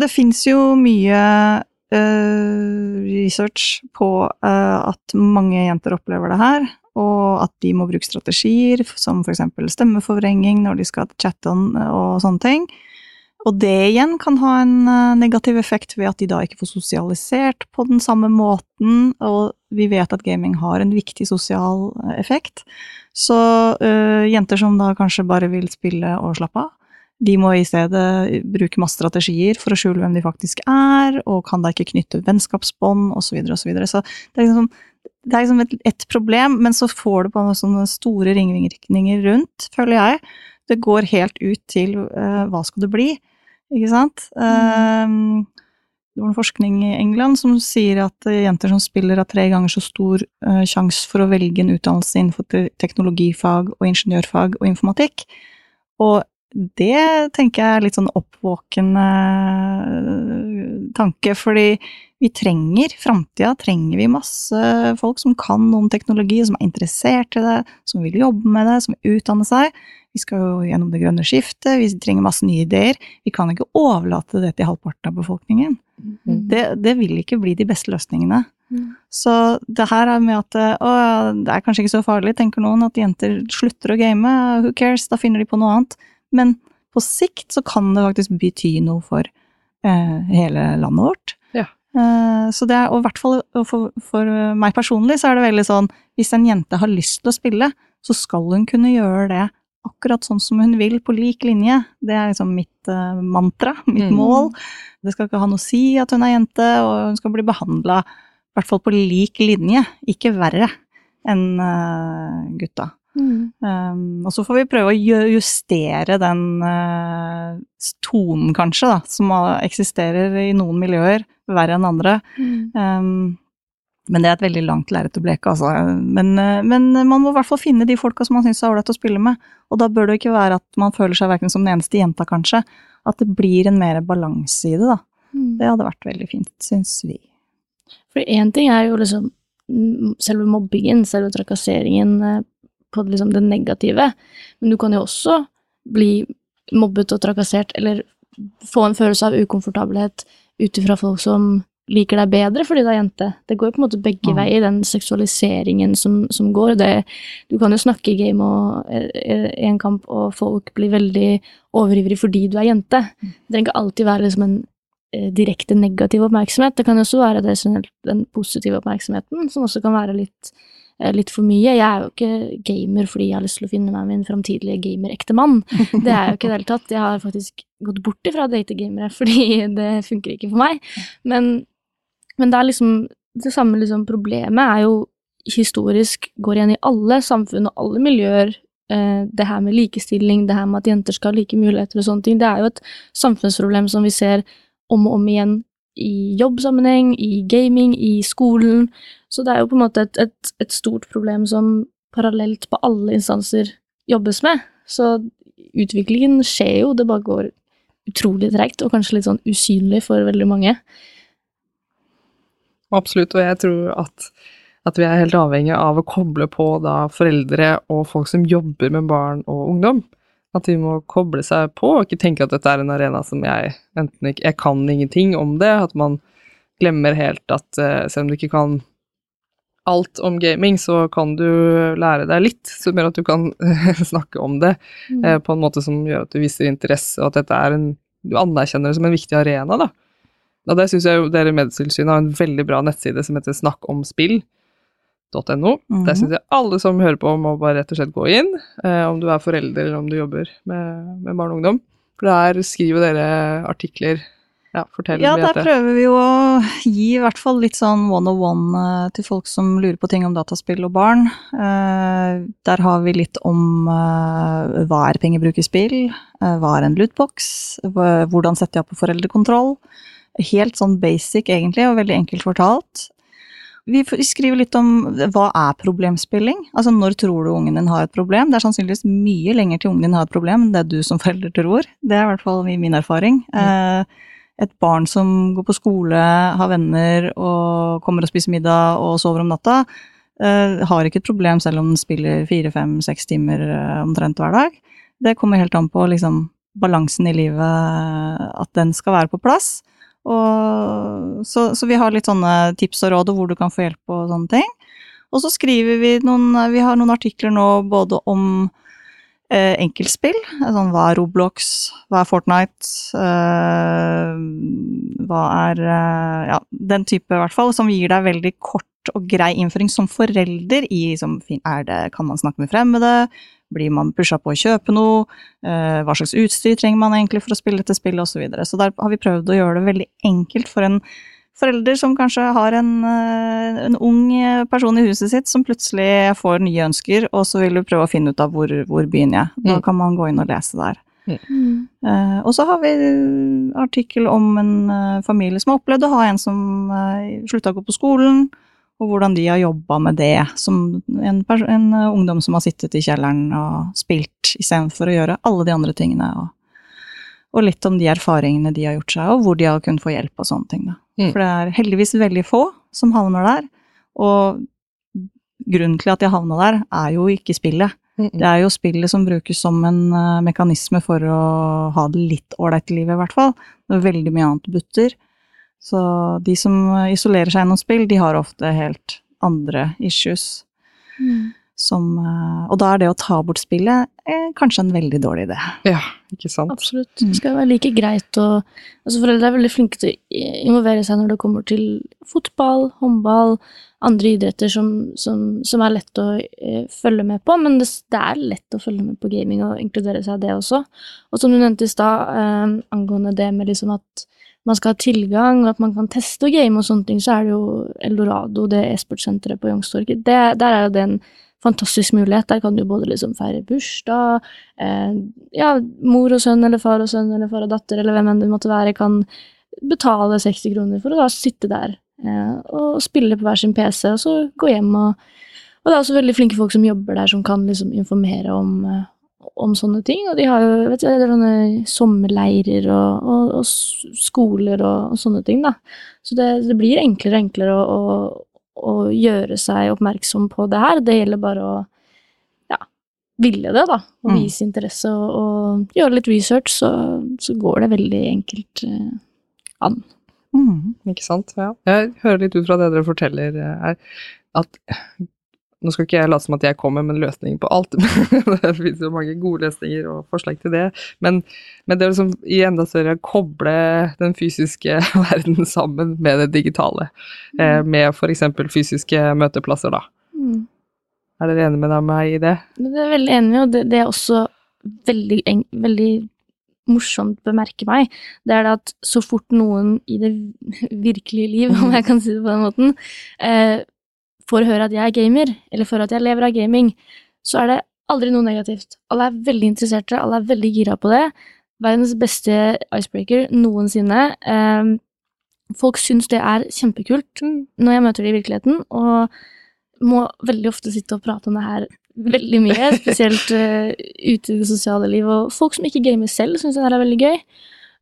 det fins jo mye uh, research på uh, at mange jenter opplever det her, og at de må bruke strategier som eksempel stemmeforvrenging når de skal chatte om- og sånne ting. Og det igjen kan ha en eh, negativ effekt ved at de da ikke får sosialisert på den samme måten, og vi vet at gaming har en viktig sosial eh, effekt. Så øh, jenter som da kanskje bare vil spille og slappe av, de må i stedet bruke masse strategier for å skjule hvem de faktisk er, og kan da ikke knytte vennskapsbånd, osv., osv. Så, videre. så det er liksom, det er liksom et, et problem, men så får det noen sånne store ringvirkninger rundt, føler jeg. Det går helt ut til øh, hva skal det bli, ikke sant? Um, det var en forskning i England som sier at eh, jenter som spiller har tre ganger så stor uh, sjanse for å velge en utdannelse innenfor te- teknologifag og ingeniørfag og informatikk. Og det tenker jeg er litt sånn oppvåkende eh, tanke, fordi vi trenger, framtida trenger vi masse folk som kan noe om teknologi, som er interessert i det, som vil jobbe med det, som vil utdanne seg. Vi skal jo gjennom det grønne skiftet, vi trenger masse nye ideer. Vi kan ikke overlate det til halvparten av befolkningen. Det, det vil ikke bli de beste løsningene. Mm. Så det her er med at å, det er kanskje ikke så farlig, tenker noen, at jenter slutter å game. Who cares? Da finner de på noe annet. Men på sikt så kan det faktisk bety noe for eh, hele landet vårt. Ja. Eh, så det er, og i hvert fall for, for meg personlig, så er det veldig sånn hvis en jente har lyst til å spille, så skal hun kunne gjøre det akkurat sånn som hun vil, på lik linje. Det er liksom mitt uh, mantra, mitt Mm. mål. Det skal ikke ha noe å si at hun er jente, og hun skal bli behandla i hvert fall på lik linje, ikke verre enn uh, gutta. Mm. Um, og så får vi prøve å justere den uh, tonen, kanskje, da, som eksisterer i noen miljøer, verre enn andre. Mm. Um, men det er et veldig langt lerret å bleke, altså. Men, eh, men man må i hvert fall finne de folka som man syns er ålreit å spille med. Og da bør det ikke være at man føler seg verken som den eneste jenta, kanskje. At det blir en mer balanse i det, da. Mm. Det hadde vært veldig fint, syns vi. For én ting er jo liksom mm, selve mobbingen, selve trakasseringen eh, på liksom det negative, men du kan jo også bli mobbet og trakassert, eller få en følelse av ukomfortabelhet ut ifra folk som liker deg bedre fordi du er jente. Det går jo på en måte begge Mm. veier, den seksualiseringen som, som går. Det, du kan jo snakke game og, eh, i en kamp, og folk blir veldig overivrige fordi du er jente. Det trenger ikke alltid være liksom en eh, direkte negativ oppmerksomhet. Det kan jo også være det som den positive oppmerksomheten, som også kan være litt, eh, litt for mye. Jeg er jo ikke gamer fordi jeg har lyst til å finne meg min framtidige gamerektemann. Det er jo ikke i det hele tatt. Jeg har faktisk gått bort ifra å date gamere fordi det funker ikke for meg. Men, men det er liksom det samme liksom problemet er jo historisk går igjen i alle samfunn og alle miljøer. Eh, det her med likestilling, det her med at jenter skal ha like muligheter og sånne ting, det er jo et samfunnsproblem som vi ser om og om igjen i jobbsammenheng, i gaming, i skolen. Så det er jo på en måte et, et, et stort problem som parallelt på alle instanser jobbes med. Så utviklingen skjer jo, det bare går utrolig tregt, og kanskje litt sånn usynlig for veldig mange. Absolutt, og jeg tror at, at vi er helt avhengig av å koble på da foreldre og folk som jobber med barn og ungdom. At de må koble seg på, og ikke tenke at dette er en arena som jeg enten ikke Jeg kan ingenting om det, at man glemmer helt at eh, selv om du ikke kan alt om gaming, så kan du lære deg litt, som gjør at du kan snakke om det eh, på en måte som gjør at du viser interesse, og at dette er en Du anerkjenner det som en viktig arena, da. Og det syns jeg jo dere i Medietilsynet har en veldig bra nettside som heter snakkomspill.no. Mhm. Der syns jeg alle som hører på, må bare rett og slett gå inn, eh, om du er forelder eller om du jobber med, med barn og ungdom. For der skriver dere artikler. Ja, fortell, Ja, der prøver vi jo å gi i hvert fall litt sånn one-on-one eh, til folk som lurer på ting om dataspill og barn. Eh, Der har vi litt om eh, hva er pengebruk i spill, hva er en lootbox, hvordan setter jeg opp på foreldrekontroll. Helt sånn basic egentlig, og veldig enkelt fortalt. Vi skriver litt om hva er problemspilling? Altså når tror du ungen din har et problem? Det er sannsynligvis mye lenger til ungen din har et problem enn det du som forelder tror. Det er i hvert fall min erfaring. Eh, et barn som går på skole, har venner og kommer og spiser middag og sover om natta, eh, har ikke et problem selv om den spiller fire, fem, seks timer eh, omtrent hver dag. Det kommer helt an på liksom balansen i livet, at den skal være på plass. Og, så, så vi har litt sånne tips og råd og hvor du kan få hjelp og sånne ting. Og så skriver vi noen Vi har noen artikler nå både om eh, enkeltspill. Sånn hva er Roblox, hva er Fortnite, eh, hva er eh, Ja, den type, i hvert fall, som gir deg veldig kort og grei innføring som forelder i liksom, er det, Kan man snakke med fremmede? Blir man pusha på å kjøpe noe? Eh, hva slags utstyr trenger man egentlig for å spille dette spillet, osv. Så, videre. så der har vi prøvd å gjøre det veldig enkelt for en forelder som kanskje har en, eh, en, ung person i huset sitt som plutselig får nye ønsker, og så vil du prøve å finne ut av hvor, hvor begynner jeg. Da mm. kan man gå inn og lese der. Mm. Uh, og så har vi artikkel om en uh, familie som har opplevd å ha en som uh, slutta å gå på skolen, og hvordan de har jobba med det som en, en, ungdom som har sittet i kjelleren og spilt istedenfor å gjøre alle de andre tingene. Og, og, litt om de erfaringene de har gjort seg, og hvor de har kunnet få hjelp og sånne ting. Mm. For det er heldigvis veldig få som havner der. Og grunnen til at de havna der, er jo ikke spillet. Mm -mm. Det er jo spillet som brukes som en uh, mekanisme for å ha det litt ålreit i livet, i hvert fall. Det er veldig mye annet butter. Så de som isolerer seg gjennom spill, de har ofte helt andre issues. Mm. Som, eh, og da er det å ta bort spillet eh, kanskje en veldig dårlig idé. Ja, ikke sant? Absolutt. Det skal være like greit å altså Foreldre er veldig flinke til å involvere seg når det kommer til fotball, håndball, andre idretter som, som, som er lett å eh, følge med på. Men det, det, er lett å følge med på gaming og inkludere seg i det også. Og som du nevnte i stad, eh, angående det med liksom at man skal ha tilgang, og at man kan teste og game og sånne ting, så er det jo Eldorado, det e-sportsenteret på Youngstorget. Der er jo det en fantastisk mulighet. Der kan du både liksom feire bursdag, eh, ja, mor og sønn, eller far og sønn, eller far og datter, eller hvem enn det måtte være, kan betale 60 kroner for å da sitte der eh, og spille på hver sin PC, og så gå hjem og og det er også veldig flinke folk som jobber der, som kan liksom informere om, eh, om sånne ting. Og de har jo vet du, sommerleirer og, og, og skoler og, og, sånne ting, da. Så det, det blir enklere og enklere å, å, å, gjøre seg oppmerksom på det her. Det gjelder bare å ja, ville det, da. Og mm. vise interesse og, gjøre litt research, så, så går det veldig enkelt eh, an. Mm, ikke sant. Ja. Jeg hører litt ut fra det dere forteller, her, at nå skal ikke jeg late som at jeg kommer med en løsning på alt, det finnes jo mange gode løsninger og forslag til det. Men, men det er liksom i enda større å koble den fysiske verden sammen med det digitale. Eh, mm. med f.eks. fysiske møteplasser, da. Mm. Er dere enige med meg i det? Det er veldig enig, og det, det er også veldig, veldig morsomt bemerke meg, det er det at så fort noen i det virkelige liv, om jeg kan si det på den måten, eh, får høre at jeg er gamer, eller får at jeg lever av gaming, så er det aldri noe negativt. Alle er veldig interesserte, alle er veldig gira på det. Verdens beste icebreaker noensinne. Um, folk syns det er kjempekult når jeg møter det i virkeligheten, og må veldig ofte sitte og prate om det her veldig mye, spesielt uh, ute i det sosiale liv. Og folk som ikke gamer selv, syns det her er veldig gøy.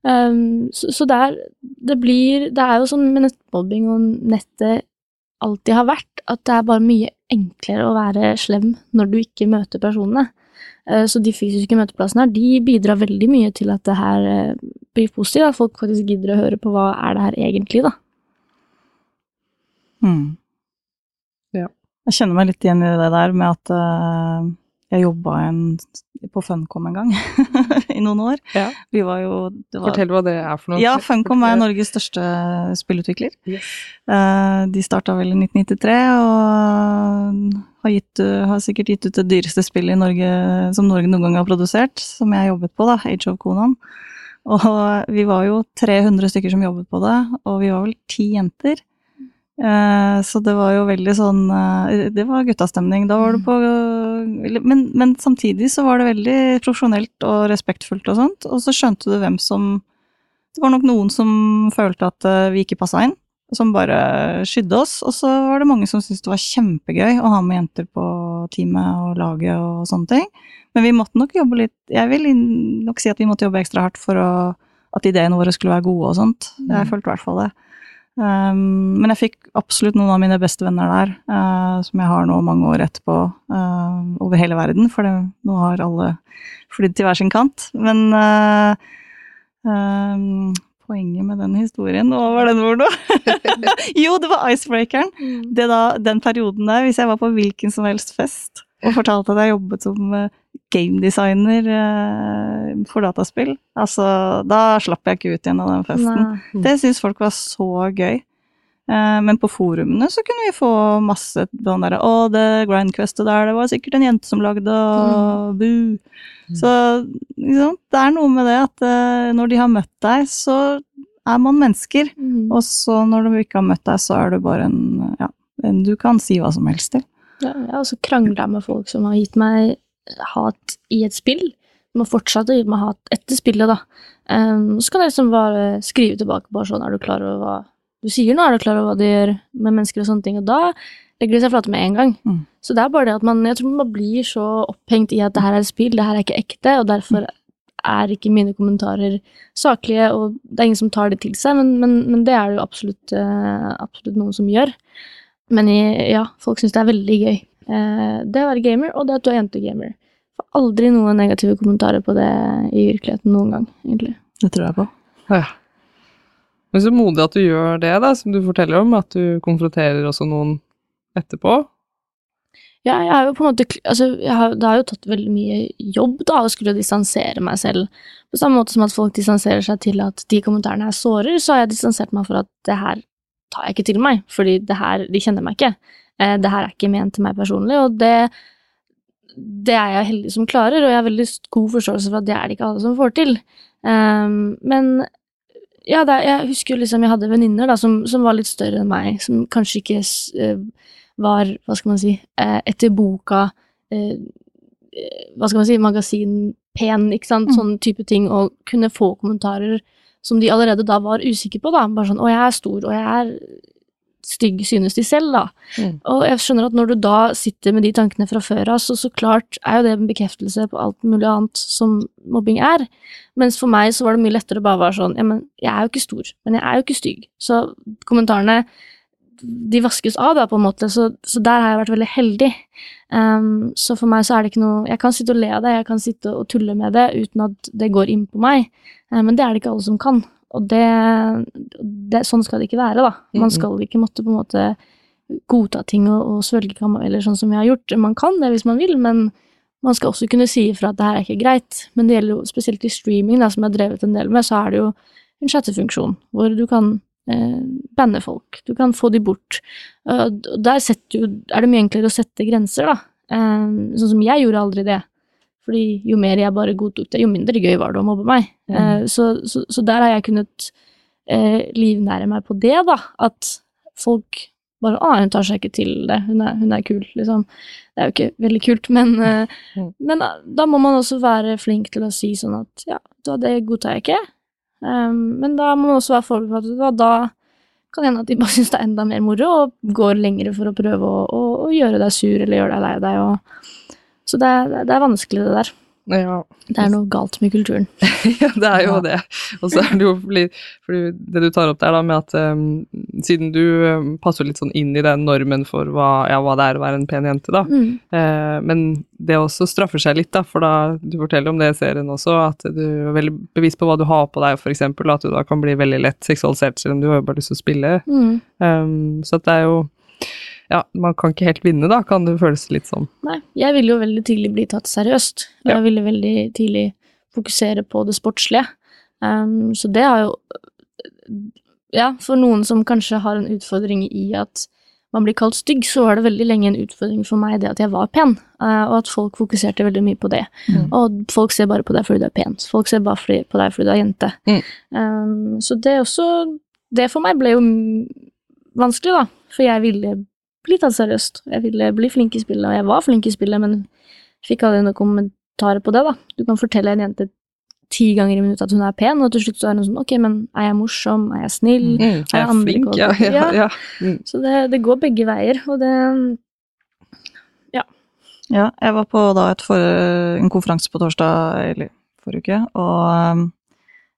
Um, så, så det, er, det blir Det er jo sånn med nettmobbing og nettet alltid har vært, at det er bare mye enklere å være slem når du ikke møter personene. Eh, så de fysiske møteplassene her, de bidrar veldig mye til at det her eh, blir positivt, at folk faktisk gidder å høre på hva er det her egentlig, da. Mm. Ja. Jeg kjenner meg litt igjen i det der med at uh, jeg jobba på Funcom en gang, i noen år. Ja. Vi var jo var, Fortell hva det er for noe. Ja, Funcom er Norges største spillutvikler. Yes. Uh, de starta vel i 1993, og har, gitt, har, sikkert gitt ut det dyreste spillet i Norge som Norge noen gang har produsert, som jeg jobbet på, da, Age of Conan. Og vi var jo 300 stykker som jobbet på det, og vi var vel ti jenter. Eh, så det var jo veldig sånn eh, Det var guttastemning. Da var det mm. på men, men, samtidig så var det veldig profesjonelt og respektfullt og sånt. Og så skjønte du hvem som Det var nok noen som følte at eh, vi ikke passa inn, som bare skydde oss. Og så var det mange som syntes det var kjempegøy å ha med jenter på teamet og laget og sånne ting. Men vi måtte nok jobbe litt Jeg vil nok si at vi måtte jobbe ekstra hardt for å, at ideene våre skulle være gode og sånt. Jeg mm. følte i hvert fall det. Um, men jeg fikk absolutt noen av mine beste venner der, uh, som jeg har nå mange år etterpå uh, over hele verden, for det, nå har alle flydd til hver sin kant. Men uh, um, poenget med den historien? Hva var den for noe? jo, det var icebreakeren. Mm. Det da, den perioden der, hvis jeg var på hvilken som helst fest og fortalte at jeg jobbet som eh, gamedesigner eh, for dataspill, altså, da slapp jeg ikke ut igjen av den festen. Nei. Det syns folk var så gøy. Eh, Men på forumene så kunne vi få masse sånn derre Å, det Grindquestet der, det var sikkert en jente som lagde, og bu. Så liksom, det er noe med det at når de har møtt deg, så er man mennesker. Mm. Og så når de ikke har møtt deg, så er du bare en Ja, en du kan si hva som helst til. Ja, jeg har også krangla med folk som har gitt meg hat i et spill. De har fortsatt å gi meg hat etter spillet, da. Um, så kan jeg liksom bare skrive tilbake bare sånn Er du klar over hva du sier nå? Er du klar over hva du gjør med mennesker og sånne ting? Og da legger de seg flate med en gang. Mm. Så det er bare det at man Jeg tror man blir så opphengt i at det her er et spill, det her er ikke ekte, og derfor er ikke mine kommentarer saklige, og det er ingen som tar det til seg, men, men, men det er det jo absolutt, eh, absolutt noen som gjør. Men i- ja, folk syns det er veldig gøy. Eh, det å være gamer, og det at du er jentegamer. Får aldri noen negative kommentarer på det i virkeligheten noen gang, egentlig. Det tror jeg på. Ja. Men så modig at du gjør det, da, som du forteller om, at du konfronterer også noen etterpå. Ja, jeg har jo på en måte altså, jeg har, Det har jo tatt veldig mye jobb da, å skulle distansere meg selv. På samme måte som at folk distanserer seg til at de kommentarene her sårer, så har jeg distansert meg for at det her tar jeg ikke til meg, fordi det her, de kjenner meg ikke. Eh, det her er ikke ment til meg personlig, og det, det er jeg heldig som klarer, og jeg har veldig god forståelse for at det er det ikke alle som får til. Ehm, men ja, det, jeg husker jo liksom jeg hadde venninner som, som var litt større enn meg, som kanskje ikke eh, var, hva skal man si, eh, etter boka eh, eh, Hva skal man si, magasin pen, ikke sant, Mm. sånn type ting, og kunne få kommentarer som de allerede da var usikre på, da. Bare sånn 'Å, jeg er stor, og jeg er stygg', synes de selv, da. Mm. Og jeg skjønner at når du da sitter med de tankene fra før av, så, så klart er jo det en bekreftelse på alt mulig annet som mobbing er. Mens for meg så var det mye lettere å bare være sånn Ja, men jeg er jo ikke stor, men jeg er jo ikke stygg. Så kommentarene de vaskes av, da, på en måte, så, så der har jeg vært veldig heldig. Um, så for meg så er det ikke noe Jeg kan sitte og le av det, jeg kan sitte og tulle med det uten at det går inn på meg, Eh, men det er det ikke alle som kan. Og det, det Sånn skal det ikke være, da. Man skal ikke måtte på en måte godta ting og, og svelge kamameller sånn som vi har gjort. Man kan det hvis man vil, men man skal også kunne si ifra at det her er ikke greit. Men det gjelder jo spesielt i streaming, da, som jeg har drevet en del med, så er det jo en chattefunksjon hvor du kan banne folk. Du kan få de bort. Og der jo, er det mye enklere å sette grenser, da. Eh, sånn som jeg gjorde aldri det. Fordi jo mer jeg bare godtok det, jo mindre gøy var det å mobbe meg. Eh, så, så, så der har jeg kunnet eh, livnære meg på det, da. At folk bare Å, hun tar seg ikke til det. Hun er, hun er kul, liksom. Det er jo ikke veldig kult, men, eh, Mm. men eh, da må man også være flink til å si sånn at ja, da, det godtar jeg ikke. Um, men da må man også være forberedt på at da, kan hende at de bare syns det er enda mer moro, og går lengre for å prøve å, å, å gjøre deg sur eller gjøre deg lei deg. Og, så det det er vanskelig, det der. Ja. Det er noe galt med kulturen. ja, det er jo Ja. det. Og så er det jo fordi, fordi det du tar opp der, da, med at um, siden du um, passer litt sånn inn i den normen for hva, ja, hva det er å være en pen jente, da. Mm. uh, men det også straffer seg litt, da, for da du forteller om det i serien også, at du er veldig bevisst på hva du har på deg, for eksempel, at du da kan bli veldig lett seksualisert, selv om du har jo bare lyst til å spille. Mm. Um, så at det er jo Ja, man kan ikke helt vinne, da, kan det føles litt sånn. Nei, jeg ville jo veldig tidlig bli tatt seriøst. Og Ja. jeg ville veldig tidlig fokusere på det sportslige. Um, så det har jo Ja, for noen som kanskje har en utfordring i at man blir kalt stygg, så var det veldig lenge en utfordring for meg det at jeg var pen, eh, og at folk fokuserte veldig mye på det. Mm. Og folk ser bare på deg fordi du er pen. Folk ser bare på deg fordi du er jente. Mm. Um, så det også Det for meg ble jo vanskelig, da, for jeg ville bli tatt seriøst. Jeg ville bli flink i spillet, og jeg var flink i spillet, men fikk aldri noen kommentarer på det, da. Du kan fortelle en jente ti ganger i minuttet at hun er pen, og til slutt så er hun sånn ok, men er jeg morsom, er jeg snill? Mm, jeg Er er andre flink, ja. ja, Ja. ja. Mm. Så det, det går begge veier, og det Ja, jeg var på da et for, en konferanse på torsdag, eller forrige uke, og um,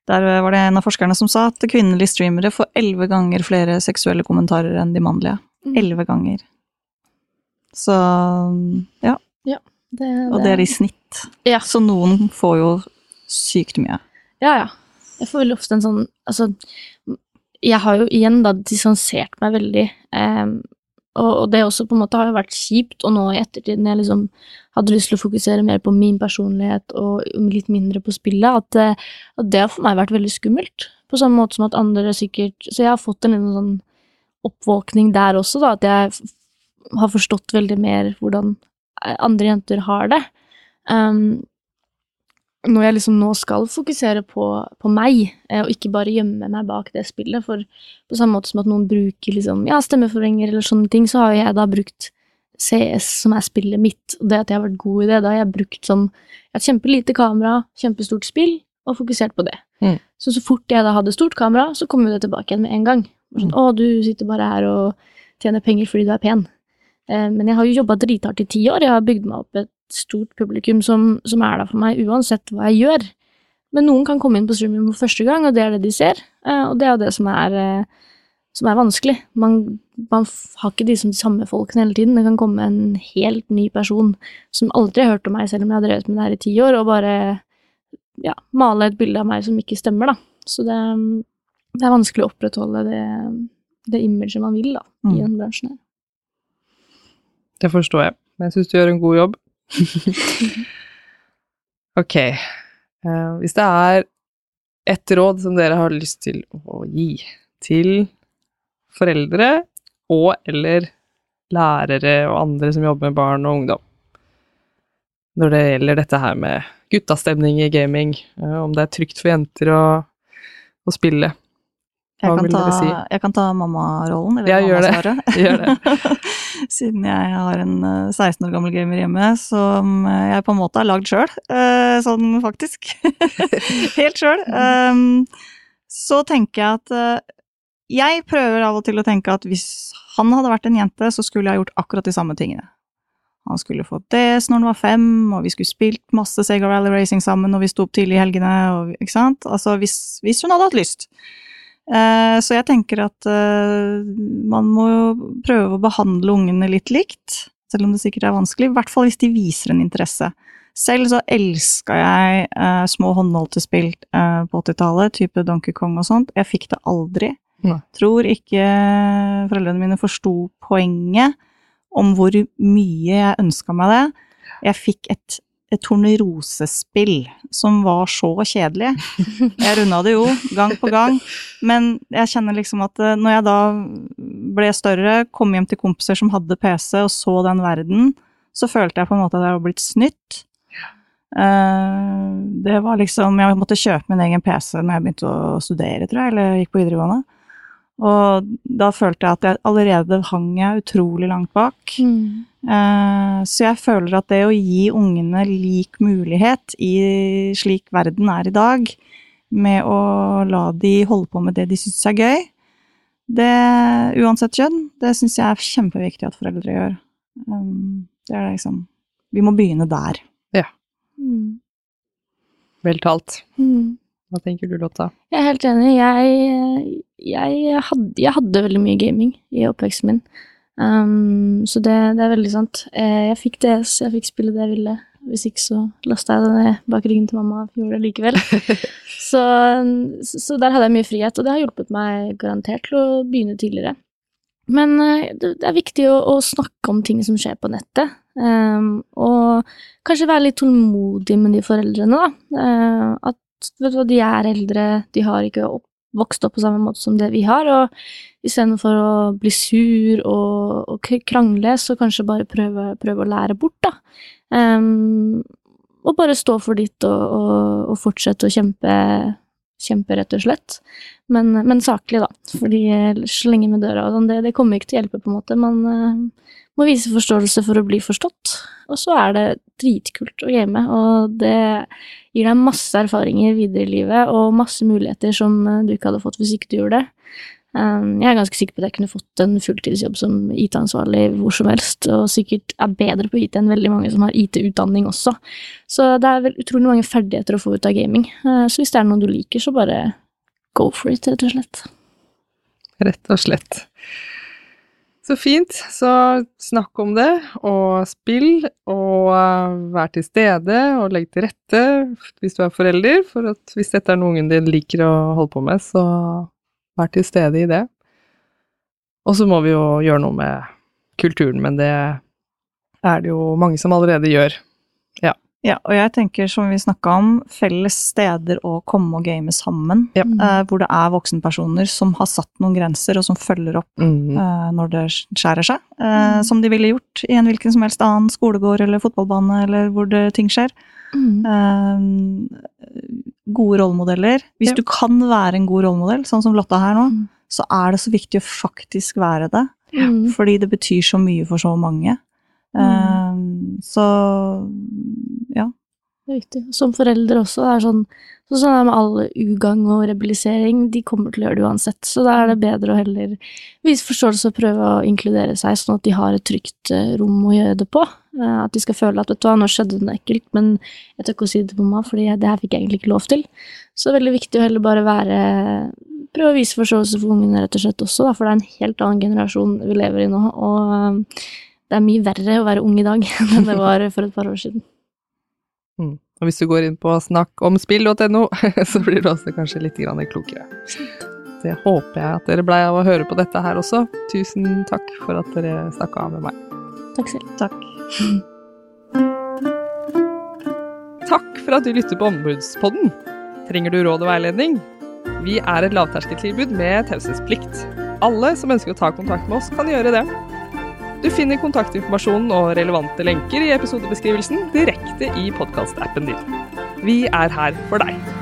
der var det en av forskerne som sa at kvinnelige streamere får elleve ganger flere seksuelle kommentarer enn de mannlige. Mm. Elleve ganger. Så ja, det, og det er i snitt. Ja. Så noen får jo sykt mye. Ja, ja. Jeg får veldig ofte en sånn Altså, jeg har jo igjen da distansert meg veldig. Um, og, og, det også på en måte har jo vært kjipt, og nå i ettertid, når jeg liksom hadde lyst til å fokusere mer på min personlighet og litt mindre på spillet, at, eh, at det har for meg vært veldig skummelt. På samme måte som at andre sikkert Så jeg har fått en liten sånn oppvåkning der også, da, at jeg har forstått veldig mer hvordan andre jenter har det. Um, når jeg liksom nå skal fokusere på, på meg, eh, og ikke bare gjemme meg bak det spillet, for på samme måte som at noen bruker liksom, ja, stemmeforvrenger eller sånne ting, så har jeg da brukt CS, som er spillet mitt, og det at jeg har vært god i det, da har jeg brukt sånn et kjempelite kamera, kjempestort spill, og fokusert på det. Mm. Så så fort jeg da hadde stort kamera, så kom jo det tilbake igjen med en gang. Sånn. 'Å, du sitter bare her og tjener penger fordi du er pen'. Eh, men jeg har jo jobba drithardt i ti år, jeg har bygd meg opp et stort publikum som, som, er der for meg uansett hva jeg gjør. Men noen kan komme inn på streaming for første gang, og det er det de ser. Eh, og det er jo det som er, eh, som er vanskelig. Man, man, har ikke de som de samme folkene hele tiden. Det kan komme en helt ny person som aldri har hørt om meg, selv om jeg har drevet med det her i ti år, og bare ja, male et bilde av meg som ikke stemmer, da. Så det, det er vanskelig å opprettholde det, det imaget man vil, da, i mm. den bransjen her. Det forstår jeg. Men jeg syns du gjør en god jobb. ok. Uh, hvis det er ett råd som dere har lyst til å gi til foreldre og eller lærere og andre som jobber med barn og ungdom, når det gjelder dette her med guttastemning i gaming, uh, om det er trygt for jenter å, å spille, hva vil dere si? Jeg kan ta mammarollen, eller jeg mammasvaret. Gjør det. Siden jeg har en 16 eh, år gammel gamer hjemme som eh, jeg på en måte har lagd sjøl, eh, sånn faktisk. Helt sjøl. Um, så tenker jeg at Jeg prøver av og til å tenke at hvis han hadde vært en jente, så skulle jeg gjort akkurat de samme tingene. Han skulle fått DS når han var fem, og vi skulle spilt masse Sega Rally Racing sammen når vi sto opp tidlig i helgene, og, ikke sant? Altså hvis, hvis hun hadde hatt lyst. Eh, så jeg tenker at eh, man må prøve å behandle ungene litt likt, selv om det sikkert er vanskelig, i hvert fall hvis de viser en interesse. Selv så elska jeg uh, små håndholdte spill på 80-tallet, type Donkey Kong og sånt. Jeg fikk det aldri. Nei. Tror ikke foreldrene mine forsto poenget om hvor mye jeg ønska meg det. Jeg fikk et et tornerosespill som var så kjedelig. Jeg runda det jo gang på gang, men jeg kjenner liksom at eh, når jeg da ble større, kom hjem til kompiser som hadde PC og så den verden, så følte jeg på en måte at jeg var blitt snytt. Eh, det var liksom Jeg måtte kjøpe min egen PC når jeg begynte å studere, tror jeg, eller gikk på videregående. Og da følte jeg at jeg allerede hang jeg utrolig langt bak. Mm. Eh, så jeg føler at det å gi ungene lik mulighet i slik verden er i dag, med å la de holde på med det de syns er gøy, det, uansett kjønn, det syns jeg er kjempeviktig at foreldre gjør. Um, det er liksom Vi må begynne der. Ja. Mm. Vel talt. Mm. Hva tenker du, Lotta? Jeg er helt enig. Jeg, jeg, hadde, jeg hadde, veldig mye gaming i oppveksten min. Um, så det, det, er veldig sant. Eh, jeg fikk DS, jeg fikk spille det jeg ville. Hvis ikke så lasta jeg det ned bak ryggen til mamma og gjorde det likevel. så, så, der hadde jeg mye frihet, og det har hjulpet meg garantert til å begynne tidligere. Men uh, det, det, er viktig å, å, snakke om ting som skjer på nettet. Um, og kanskje være litt tålmodig med de foreldrene, da. Uh, at vet du hva, de er eldre, de har ikke opp, vokst opp på samme måte som det vi har, og istedenfor å bli sur og, og, krangle, så kanskje bare prøve, prøve å lære bort, da. Um, og bare stå for ditt og, og, og fortsette å kjempe, kjempe, rett og slett. Men, men saklig, da. Fordi slenge med døra og sånn, det, det, kommer ikke til å hjelpe, på en måte. Man uh, må vise forståelse for å bli forstått. Og så er det dritkult å game, og det gir deg masse erfaringer videre i livet og masse muligheter som eh, du ikke hadde fått hvis ikke du gjorde det. Um, jeg er ganske sikker på at jeg kunne fått en fulltidsjobb som IT-ansvarlig hvor som helst, og sikkert er bedre på IT enn veldig mange som har IT-utdanning også. Så det er vel utrolig mange ferdigheter å få ut av gaming. Uh, så hvis det er noe du liker, så bare go for it, rett og slett. Rett og slett. Så fint. Så snakk om det, og spill, og uh, vær til stede, og legg til rette hvis du er forelder, for at hvis dette er noe ungen din liker å holde på med, så vær til stede i det. Og så må vi jo gjøre noe med kulturen, men det er det jo mange som allerede gjør. Ja, og jeg tenker, som vi snakka om, felles steder å komme og game sammen. Ja. Eh, hvor det er voksenpersoner som har satt noen grenser, og som følger opp Mm. eh, når det skjærer seg. Eh, Som de ville gjort i en hvilken som helst annen skolegård eller fotballbane, eller hvor det, ting skjer. Mm. Gode rollemodeller. Hvis Ja. du kan være en god rollemodell, sånn som Lotta her nå, Mm. så er det så viktig å faktisk være det. Mm. Fordi det betyr så mye for så mange. Eh, så ja. Det er viktig. Som foreldre også. Det er sånn, så sånn er med all ugagn og rebellisering. De kommer til å gjøre det uansett. Så da er det bedre å heller vise forståelse og prøve å inkludere seg, sånn at de har et trygt eh, rom å gjøre det på. Eh, At de skal føle at vet du hva, nå skjedde det noe ekkelt, men jeg tør ikke å si det til mamma, fordi det her fikk jeg egentlig ikke lov til. Så det er veldig viktig å heller bare være Prøve å vise forståelse for ungene, rett og slett også, da, for det er en helt annen generasjon vi lever i nå. Og eh, det er mye verre å være ung i dag enn det var for et par år siden. Mm. Og hvis du går inn på snakkomspill.no, så blir du også kanskje litt klokere. Det håper jeg at dere blei av å høre på dette her også. Tusen takk for at dere snakka med meg. Takk selv. Takk. Takk for at du lytter på Ombudspodden. Trenger du råd og veiledning? Vi er et lavterskeltilbud med taushetsplikt. Alle som ønsker å ta kontakt med oss, kan gjøre det. Du finner kontaktinformasjonen og relevante lenker i episodebeskrivelsen direkte i podkastappen din. Vi er her for deg.